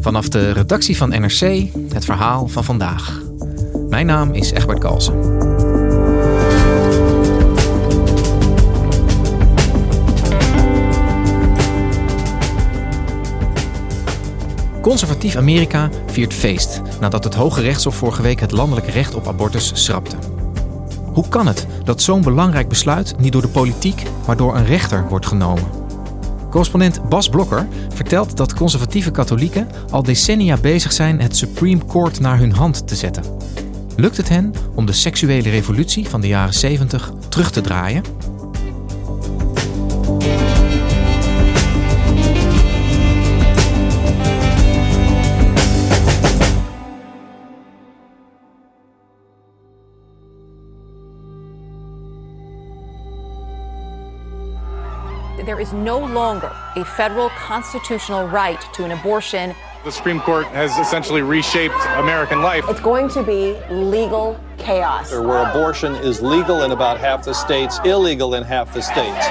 Vanaf de redactie van NRC het verhaal van vandaag. Mijn naam is Egbert Kalsen. Conservatief Amerika viert feest nadat het Hoge Rechtshof vorige week het landelijke recht op abortus schrapte. Hoe kan het dat zo'n belangrijk besluit niet door de politiek, maar door een rechter wordt genomen? Correspondent Bas Blokker vertelt dat conservatieve katholieken al decennia bezig zijn het Supreme Court naar hun hand te zetten. Lukt het hen om de seksuele revolutie van de jaren 70 terug te draaien? There is no longer a federal constitutional right to an abortion. The Supreme Court has essentially reshaped American life. It's going to be legal chaos. Where abortion is legal in about half the states, illegal in half the states.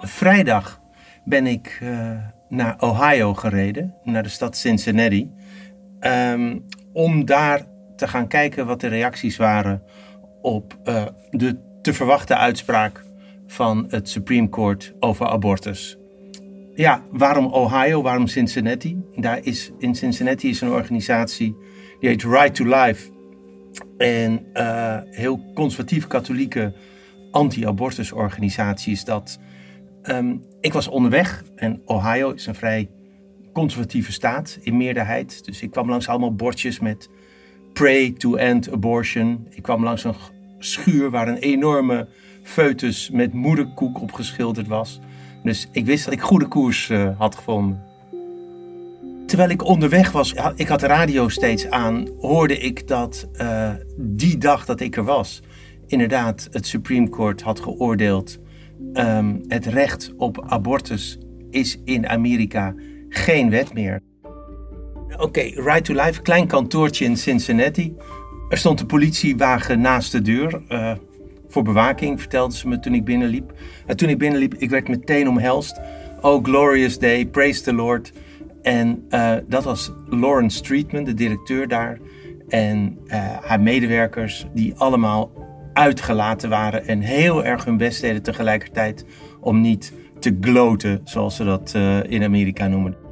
Vrijdag ben ik uh, naar Ohio gereden, naar de stad Cincinnati, um, om daar te gaan kijken wat de reacties waren op uh, de te verwachten uitspraak van het Supreme Court over abortus. Ja, waarom Ohio? Waarom Cincinnati? Daar is, in Cincinnati is een organisatie die heet Right to Life. En uh, heel conservatief katholieke anti-abortus organisatie is dat. Um, ik was onderweg en Ohio is een vrij conservatieve staat in meerderheid. Dus ik kwam langs allemaal bordjes met Pray to End Abortion. Ik kwam langs een schuur waar een enorme foetus met moederkoek op geschilderd was. Dus ik wist dat ik goede koers uh, had gevonden. Terwijl ik onderweg was, ik had de radio steeds aan, hoorde ik dat uh, die dag dat ik er was, inderdaad het Supreme Court had geoordeeld. Um, het recht op abortus is in Amerika geen wet meer. Oké, okay, Right to Life, klein kantoortje in Cincinnati. Er stond een politiewagen naast de deur. Uh, voor bewaking, vertelden ze me toen ik binnenliep. En toen ik binnenliep, ik werd meteen omhelst. Oh, glorious day, praise the Lord. En uh, dat was Lauren Streetman, de directeur daar. En uh, haar medewerkers, die allemaal uitgelaten waren en heel erg hun best deden tegelijkertijd om niet te gloten, zoals ze dat in Amerika noemen.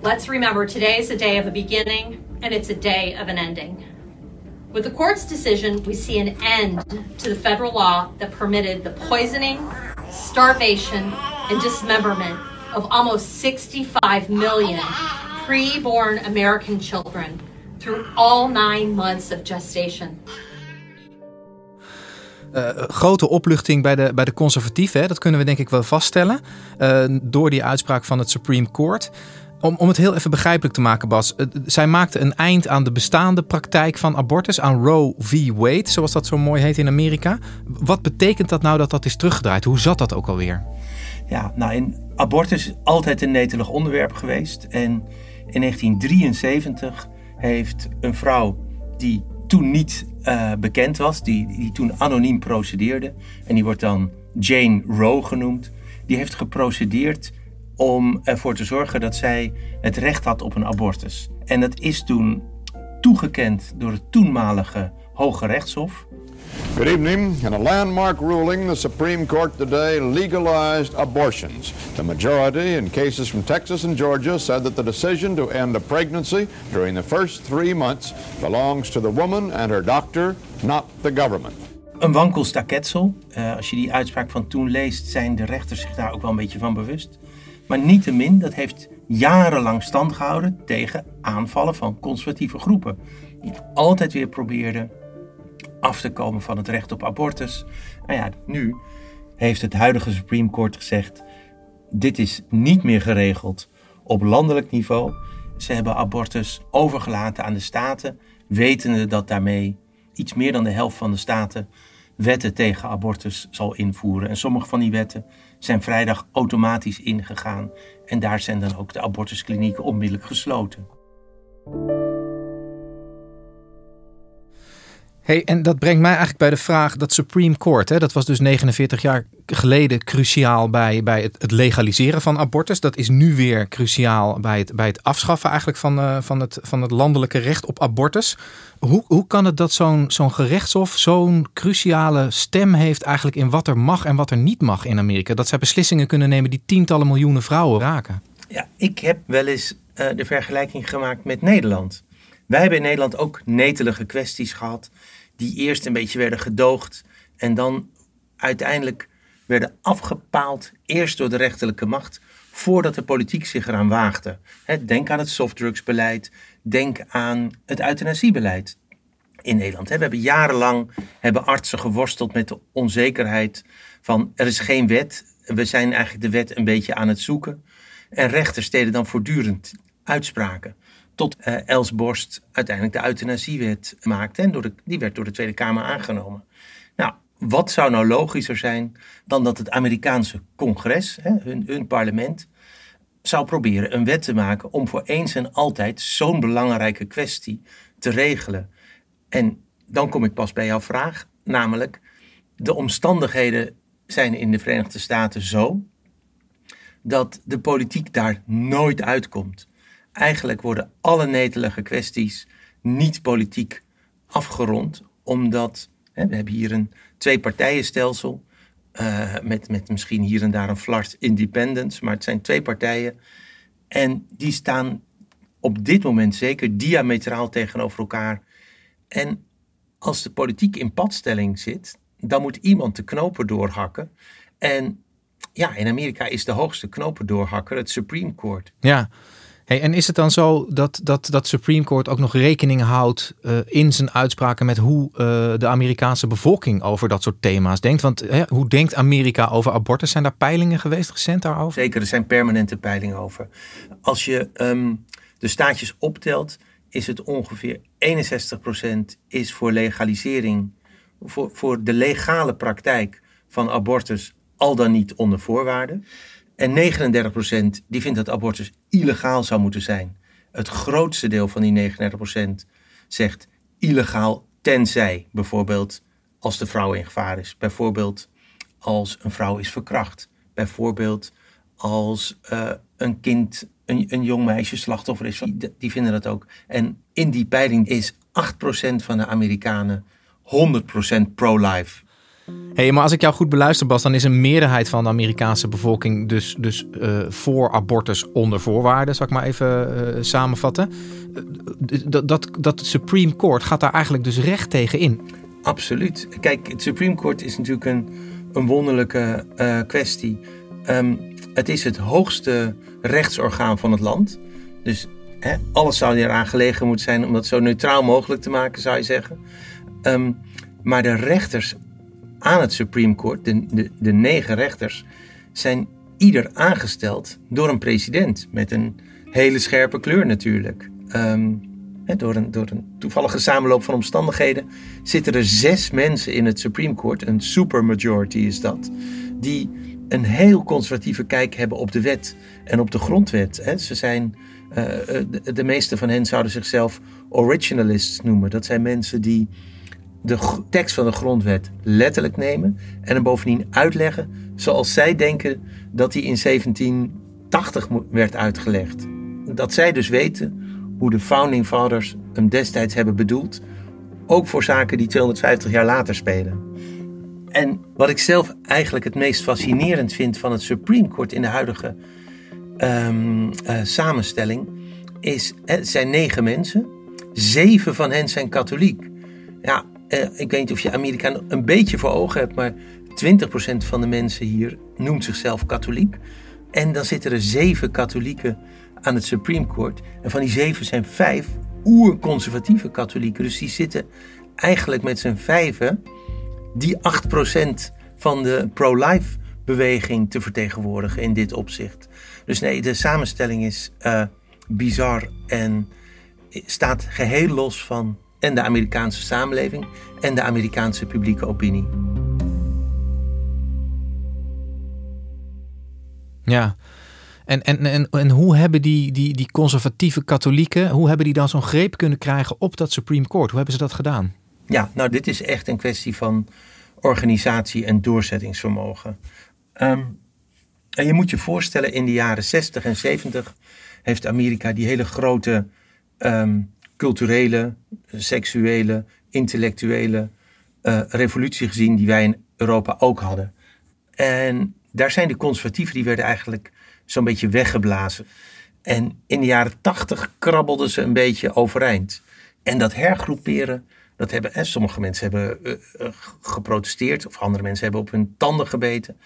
Let's remember today is a day of a beginning and it's a day of an ending. With the court's decision, we see an end to the federal law that permitted the poisoning, starvation, and dismemberment of almost 65 million pre-born American children through all nine months of gestation. Uh, grote opluchting bij de, bij de conservatieven, dat kunnen we denk ik wel vaststellen. Uh, door die uitspraak van het Supreme Court. Om, om het heel even begrijpelijk te maken, Bas. Zij maakte een eind aan de bestaande praktijk van abortus, aan Roe v. Wade, zoals dat zo mooi heet in Amerika. Wat betekent dat nou dat dat is teruggedraaid? Hoe zat dat ook alweer? Ja, nou, in abortus is altijd een netelig onderwerp geweest. En in 1973 heeft een vrouw die toen niet uh, bekend was, die, die toen anoniem procedeerde, en die wordt dan Jane Roe genoemd, die heeft geprocedeerd om ervoor te zorgen dat zij het recht had op een abortus. En dat is toen toegekend door het toenmalige Hoge Rechtshof. Good evening. In a landmark ruling, the Supreme Court today legalized abortions. The majority in cases from Texas and Georgia said that the decision to end a pregnancy during the first three months belongs to the woman and her doctor, not the government. Een wankel staketsel. Uh, als je die uitspraak van toen leest, zijn de rechters zich daar ook wel een beetje van bewust. Maar niettemin, dat heeft jarenlang stand gehouden tegen aanvallen van conservatieve groepen. Die altijd weer probeerden af te komen van het recht op abortus. Nou ja, nu heeft het huidige Supreme Court gezegd: dit is niet meer geregeld op landelijk niveau. Ze hebben abortus overgelaten aan de staten, wetende dat daarmee iets meer dan de helft van de staten wetten tegen abortus zal invoeren. En sommige van die wetten zijn vrijdag automatisch ingegaan. En daar zijn dan ook de abortusklinieken onmiddellijk gesloten. Hey, en dat brengt mij eigenlijk bij de vraag dat Supreme Court, hè, dat was dus 49 jaar geleden cruciaal bij, bij het, het, legaliseren van abortus. Dat is nu weer cruciaal bij het, bij het afschaffen eigenlijk van, uh, van, het, van het landelijke recht op abortus. Hoe, hoe kan het dat zo'n zo'n gerechtshof zo'n cruciale stem heeft eigenlijk in wat er mag en wat er niet mag in Amerika? Dat zij beslissingen kunnen nemen die tientallen miljoenen vrouwen raken. Ja, ik heb wel eens uh, de vergelijking gemaakt met Nederland. Wij hebben in Nederland ook netelige kwesties gehad die eerst een beetje werden gedoogd en dan uiteindelijk werden afgepaald, eerst door de rechterlijke macht, voordat de politiek zich eraan waagde. Denk aan het softdrugsbeleid, denk aan het euthanasiebeleid in Nederland. We hebben jarenlang hebben artsen geworsteld met de onzekerheid van er is geen wet, we zijn eigenlijk de wet een beetje aan het zoeken. En rechters deden dan voortdurend uitspraken tot uh, Els Borst uiteindelijk de euthanasiewet maakte. En door die werd door de Tweede Kamer aangenomen. Nou, wat zou nou logischer zijn dan dat het Amerikaanse congres, hè, hun, hun parlement, zou proberen een wet te maken om voor eens en altijd zo'n belangrijke kwestie te regelen. En dan kom ik pas bij jouw vraag, namelijk de omstandigheden zijn in de Verenigde Staten zo dat de politiek daar nooit uitkomt. Eigenlijk worden alle netelige kwesties niet politiek afgerond, omdat hè, we hebben hier een twee-partijenstelsel uh, met, met misschien hier en daar een flart independence, maar het zijn twee partijen en die staan op dit moment zeker diametraal tegenover elkaar. En als de politiek in padstelling zit, dan moet iemand de knopen doorhakken. En ja, in Amerika is de hoogste knopen doorhakker het Supreme Court. Ja, Hey, en is het dan zo dat, dat dat Supreme Court ook nog rekening houdt uh, in zijn uitspraken met hoe uh, de Amerikaanse bevolking over dat soort thema's denkt? Want hè, hoe denkt Amerika over abortus? Zijn daar peilingen geweest recent daarover? Zeker, er zijn permanente peilingen over. Als je um, de staatjes optelt, is het ongeveer 61% is voor legalisering, voor, voor de legale praktijk van abortus, al dan niet onder voorwaarden. En 39% die vindt dat abortus illegaal zou moeten zijn. Het grootste deel van die 39% zegt illegaal tenzij. Bijvoorbeeld als de vrouw in gevaar is. Bijvoorbeeld als een vrouw is verkracht. Bijvoorbeeld als uh, een kind, een, een jong meisje slachtoffer is. Die, die vinden dat ook. En in die peiling is 8% van de Amerikanen 100% pro-life hey, maar als ik jou goed beluister, Bas, dan is een meerderheid van de Amerikaanse bevolking dus, dus uh, voor abortus onder voorwaarden, zal ik maar even uh, samenvatten. Uh, dat, dat, dat Supreme Court gaat daar eigenlijk dus recht tegen in. Absoluut. Kijk, het Supreme Court is natuurlijk een, een wonderlijke kwestie. Um, het is het hoogste rechtsorgaan van het land. Dus hè, alles zou eraan gelegen moeten zijn om dat zo neutraal mogelijk te maken, zou je zeggen. Um, maar de rechters aan het Supreme Court, de, de, de negen rechters, zijn ieder aangesteld door een president. Met een hele scherpe kleur natuurlijk. Um, door, een, door een toevallige samenloop van omstandigheden zitten er zes mensen in het Supreme Court, een supermajority is dat, die een heel conservatieve kijk hebben op de wet en op de grondwet. Ze zijn, uh, de, de meeste van hen zouden zichzelf originalists noemen. Dat zijn mensen die de tekst van de grondwet letterlijk nemen en hem bovendien uitleggen zoals zij denken dat hij in 1780 werd uitgelegd. Dat zij dus weten hoe de founding fathers hem destijds hebben bedoeld Ook voor zaken die 250 jaar later spelen. En wat ik zelf eigenlijk het meest fascinerend vind van het Supreme Court in de huidige um, uh, samenstelling, is: het zijn negen mensen, zeven van hen zijn katholiek. Ja, uh, ik weet niet of je Amerika een beetje voor ogen hebt, maar 20% van de mensen hier noemt zichzelf katholiek. En dan zitten er zeven katholieken aan het Supreme Court. En van die zeven zijn vijf oerconservatieve katholieken. Dus die zitten eigenlijk met z'n vijven die 8% van de pro-life beweging te vertegenwoordigen in dit opzicht. Dus nee, de samenstelling is uh, bizar en staat geheel los van en de Amerikaanse samenleving en de Amerikaanse publieke opinie. Ja, en, en, en, en hoe hebben die, die, die conservatieve katholieken, hoe hebben die dan zo'n greep kunnen krijgen op dat Supreme Court? Hoe hebben ze dat gedaan? Ja, nou dit is echt een kwestie van organisatie en doorzettingsvermogen. Ehm, en je moet je voorstellen, in de jaren 60 en 70 heeft Amerika die hele grote ehm, culturele, seksuele, intellectuele uh, revolutie gezien die wij in Europa ook hadden. En daar zijn de conservatieven, die werden eigenlijk zo'n beetje weggeblazen. En in de jaren 80 krabbelden ze een beetje overeind. En dat hergroeperen, dat hebben, sommige mensen hebben uh, geprotesteerd, of andere mensen hebben op hun tanden gebeten.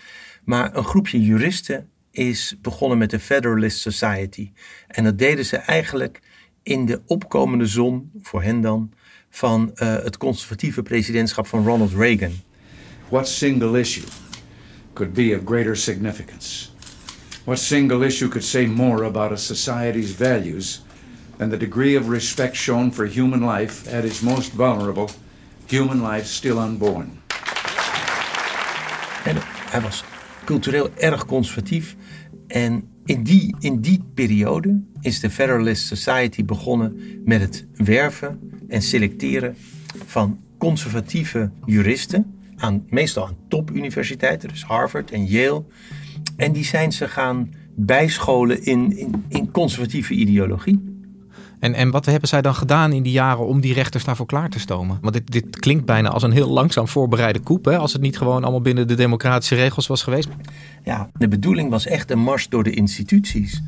Maar een groepje juristen is begonnen met de Federalist Society. En dat deden ze eigenlijk in de opkomende zon, voor hen dan, van uh, het conservatieve presidentschap van Ronald Reagan. What single issue could be of greater significance? What single issue could say more about a society's values than the degree of respect shown for human life at its most vulnerable, human life still unborn? En hij was cultureel erg conservatief. En in die, in die periode is de Federalist Society begonnen met het werven en selecteren van conservatieve juristen. Aan, meestal aan topuniversiteiten, dus Harvard en Yale. En die zijn ze gaan bijscholen in, in, in conservatieve ideologie. En, en wat hebben zij dan gedaan in die jaren om die rechters daarvoor klaar te stomen? Want dit, dit klinkt bijna als een heel langzaam voorbereide koep, hè? als het niet gewoon allemaal binnen de democratische regels was geweest. Ja, de bedoeling was echt een mars door de instituties.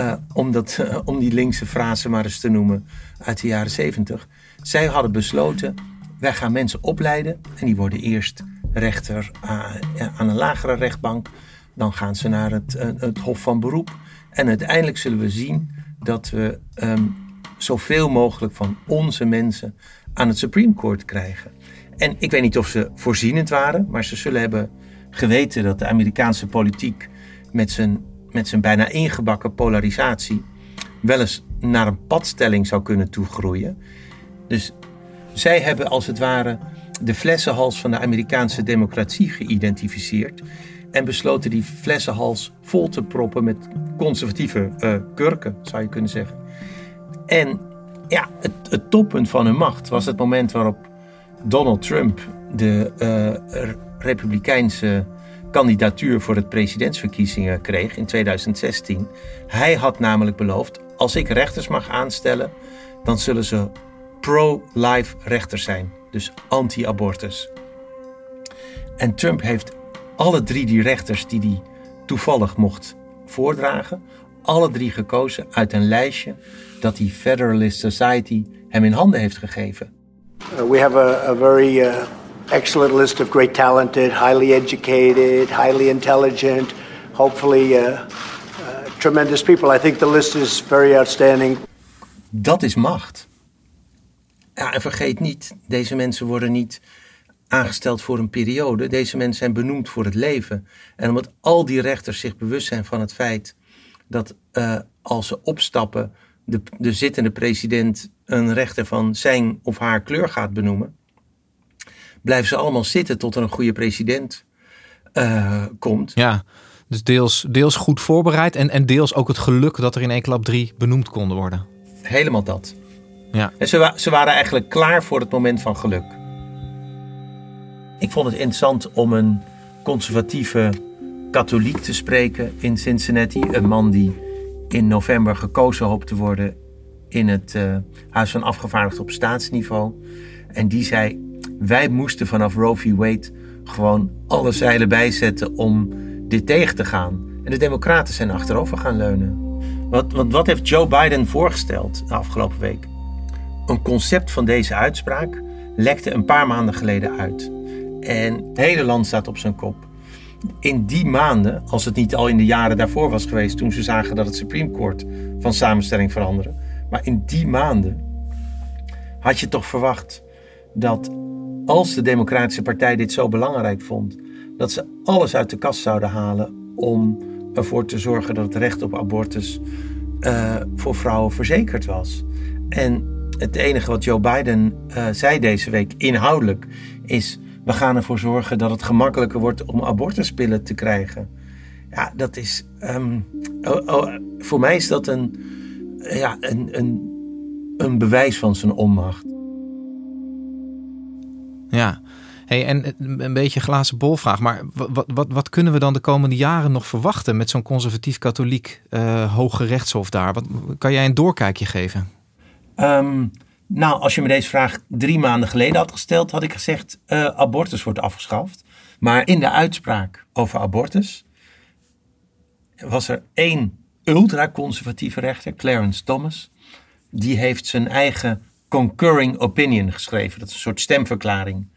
Uh, om, dat, uh, om die linkse frase maar eens te noemen uit de jaren zeventig. Zij hadden besloten, wij gaan mensen opleiden en die worden eerst rechter uh, aan een lagere rechtbank. Dan gaan ze naar het, het Hof van Beroep. En uiteindelijk zullen we zien dat we um, zoveel mogelijk van onze mensen aan het Supreme Court krijgen. En ik weet niet of ze voorzienend waren, maar ze zullen hebben geweten dat de Amerikaanse politiek met zijn, met zijn bijna ingebakken polarisatie wel eens naar een padstelling zou kunnen toegroeien. Dus zij hebben als het ware de flessenhals van de Amerikaanse democratie geïdentificeerd en besloten die flessenhals vol te proppen met conservatieve uh, kurken, zou je kunnen zeggen. En ja, het, het, toppunt van hun macht was het moment waarop Donald Trump de uh, Republikeinse kandidatuur voor het presidentsverkiezingen kreeg in 2016. Hij had namelijk beloofd: als ik rechters mag aanstellen, dan zullen ze pro-life rechters zijn, dus anti-abortus. En Trump heeft alle drie die rechters die hij toevallig mocht voordragen, alle drie gekozen uit een lijstje dat die Federalist Society hem in handen heeft gegeven. Uh, we have a, a very uh, excellent list of great talented, highly educated, highly intelligent, hopefully uh, uh, tremendous people. I think the list is very outstanding. Dat is macht. Ja, en vergeet niet, deze mensen worden niet aangesteld voor een periode. Deze mensen zijn benoemd voor het leven. En omdat al die rechters zich bewust zijn van het feit dat uh, als ze opstappen, de, de zittende president een rechter van zijn of haar kleur gaat benoemen, blijven ze allemaal zitten tot er een goede president uh, komt. Ja, dus deels, deels goed voorbereid en, en deels ook het geluk dat er in één klap drie benoemd konden worden. Helemaal dat. Ja. En ze, ze waren eigenlijk klaar voor het moment van geluk. Ik vond het interessant om een conservatieve katholiek te spreken in Cincinnati. Een man die in november gekozen hoopt te worden in het uh, Huis van Afgevaardigden op staatsniveau. En die zei: Wij moesten vanaf Roe v. Wade gewoon alle zeilen bijzetten om dit tegen te gaan. En de Democraten zijn achterover gaan leunen. Wat, wat, wat heeft Joe Biden voorgesteld de afgelopen week? Een concept van deze uitspraak lekte een paar maanden geleden uit. En het hele land staat op zijn kop. In die maanden, als het niet al in de jaren daarvoor was geweest, toen ze zagen dat het Supreme Court van samenstelling veranderde, maar in die maanden had je toch verwacht dat als de Democratische Partij dit zo belangrijk vond, dat ze alles uit de kast zouden halen om ervoor te zorgen dat het recht op abortus uh, voor vrouwen verzekerd was. En het enige wat Joe Biden uh, zei deze week inhoudelijk is: we gaan ervoor zorgen dat het gemakkelijker wordt om abortuspillen te krijgen. Ja, dat is. Um, oh, oh, voor mij is dat een, ja, een, een, een bewijs van zijn onmacht. Ja, Hey, en een beetje glazen bolvraag, maar wat, wat, wat kunnen we dan de komende jaren nog verwachten met zo'n conservatief-katholiek uh, hoge rechtshof daar? Wat, kan jij een doorkijkje geven? Um, nou, als je me deze vraag drie maanden geleden had gesteld, had ik gezegd: uh, abortus wordt afgeschaft. Maar in de uitspraak over abortus was er één ultraconservatieve rechter, Clarence Thomas. Die heeft zijn eigen concurring opinion geschreven. Dat is een soort stemverklaring.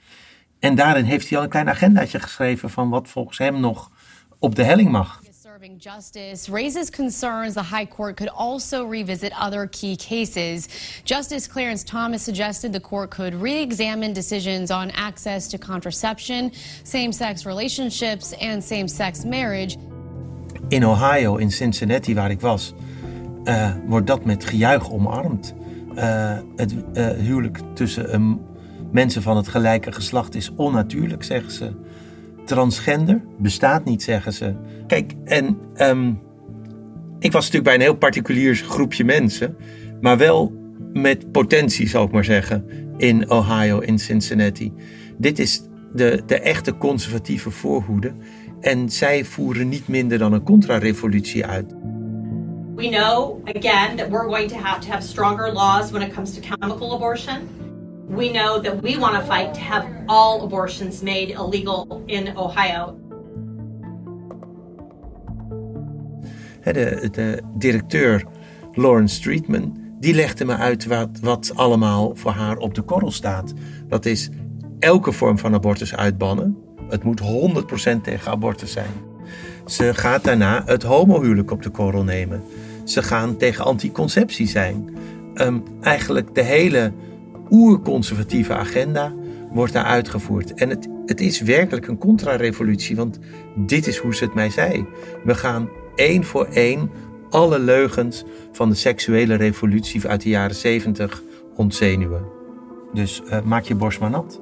En daarin heeft hij al een klein agendaatje geschreven van wat volgens hem nog op de helling mag. Serving justice raises concerns the High Court could also revisit other key cases. Justice Clarence Thomas suggested the court could re examine decisions on access to contraception, same sex relationships, and same sex marriage. In Ohio, in Cincinnati, waar ik was, uh, wordt dat met gejuich omarmd. Uh, het uh, huwelijk tussen een Mensen van het gelijke geslacht is onnatuurlijk, zeggen ze. Transgender bestaat niet, zeggen ze. Kijk, en um, ik was natuurlijk bij een heel particulier groepje mensen, maar wel met potentie, zal ik maar zeggen, in Ohio, in Cincinnati. Dit is de, de echte conservatieve voorhoede. En zij voeren niet minder dan een contra-revolutie uit. We know again that we're going to have to have stronger laws when it comes to chemical abortion we know that we want to fight to have all abortions made illegal in Ohio. De, de directeur Lawrence Streetman, die legde me uit wat, wat allemaal voor haar op de korrel staat. Dat is elke vorm van abortus uitbannen. Het moet 100% tegen abortus zijn. Ze gaat daarna het homohuwelijk op de korrel nemen. Ze gaan tegen anticonceptie zijn. Um, eigenlijk de hele oerconservatieve agenda wordt daar uitgevoerd. En het, het is werkelijk een contra-revolutie, want dit is hoe ze het mij zei. We gaan één voor één alle leugens van de seksuele revolutie uit de jaren zeventig ontzenuwen. Dus uh, maak je borst maar nat.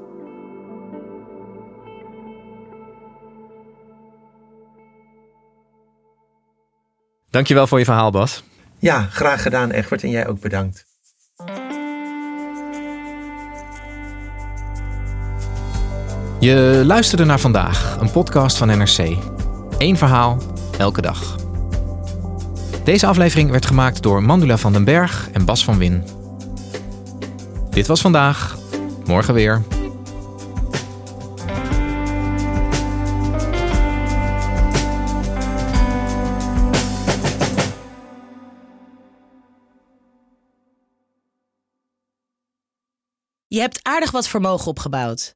Dankjewel voor je verhaal, Bas. Ja, graag gedaan, Egbert. En jij ook bedankt. Je luisterde naar vandaag, een podcast van NRC. Eén verhaal, elke dag. Deze aflevering werd gemaakt door Mandula van den Berg en Bas van Win. Dit was vandaag, morgen weer. Je hebt aardig wat vermogen opgebouwd.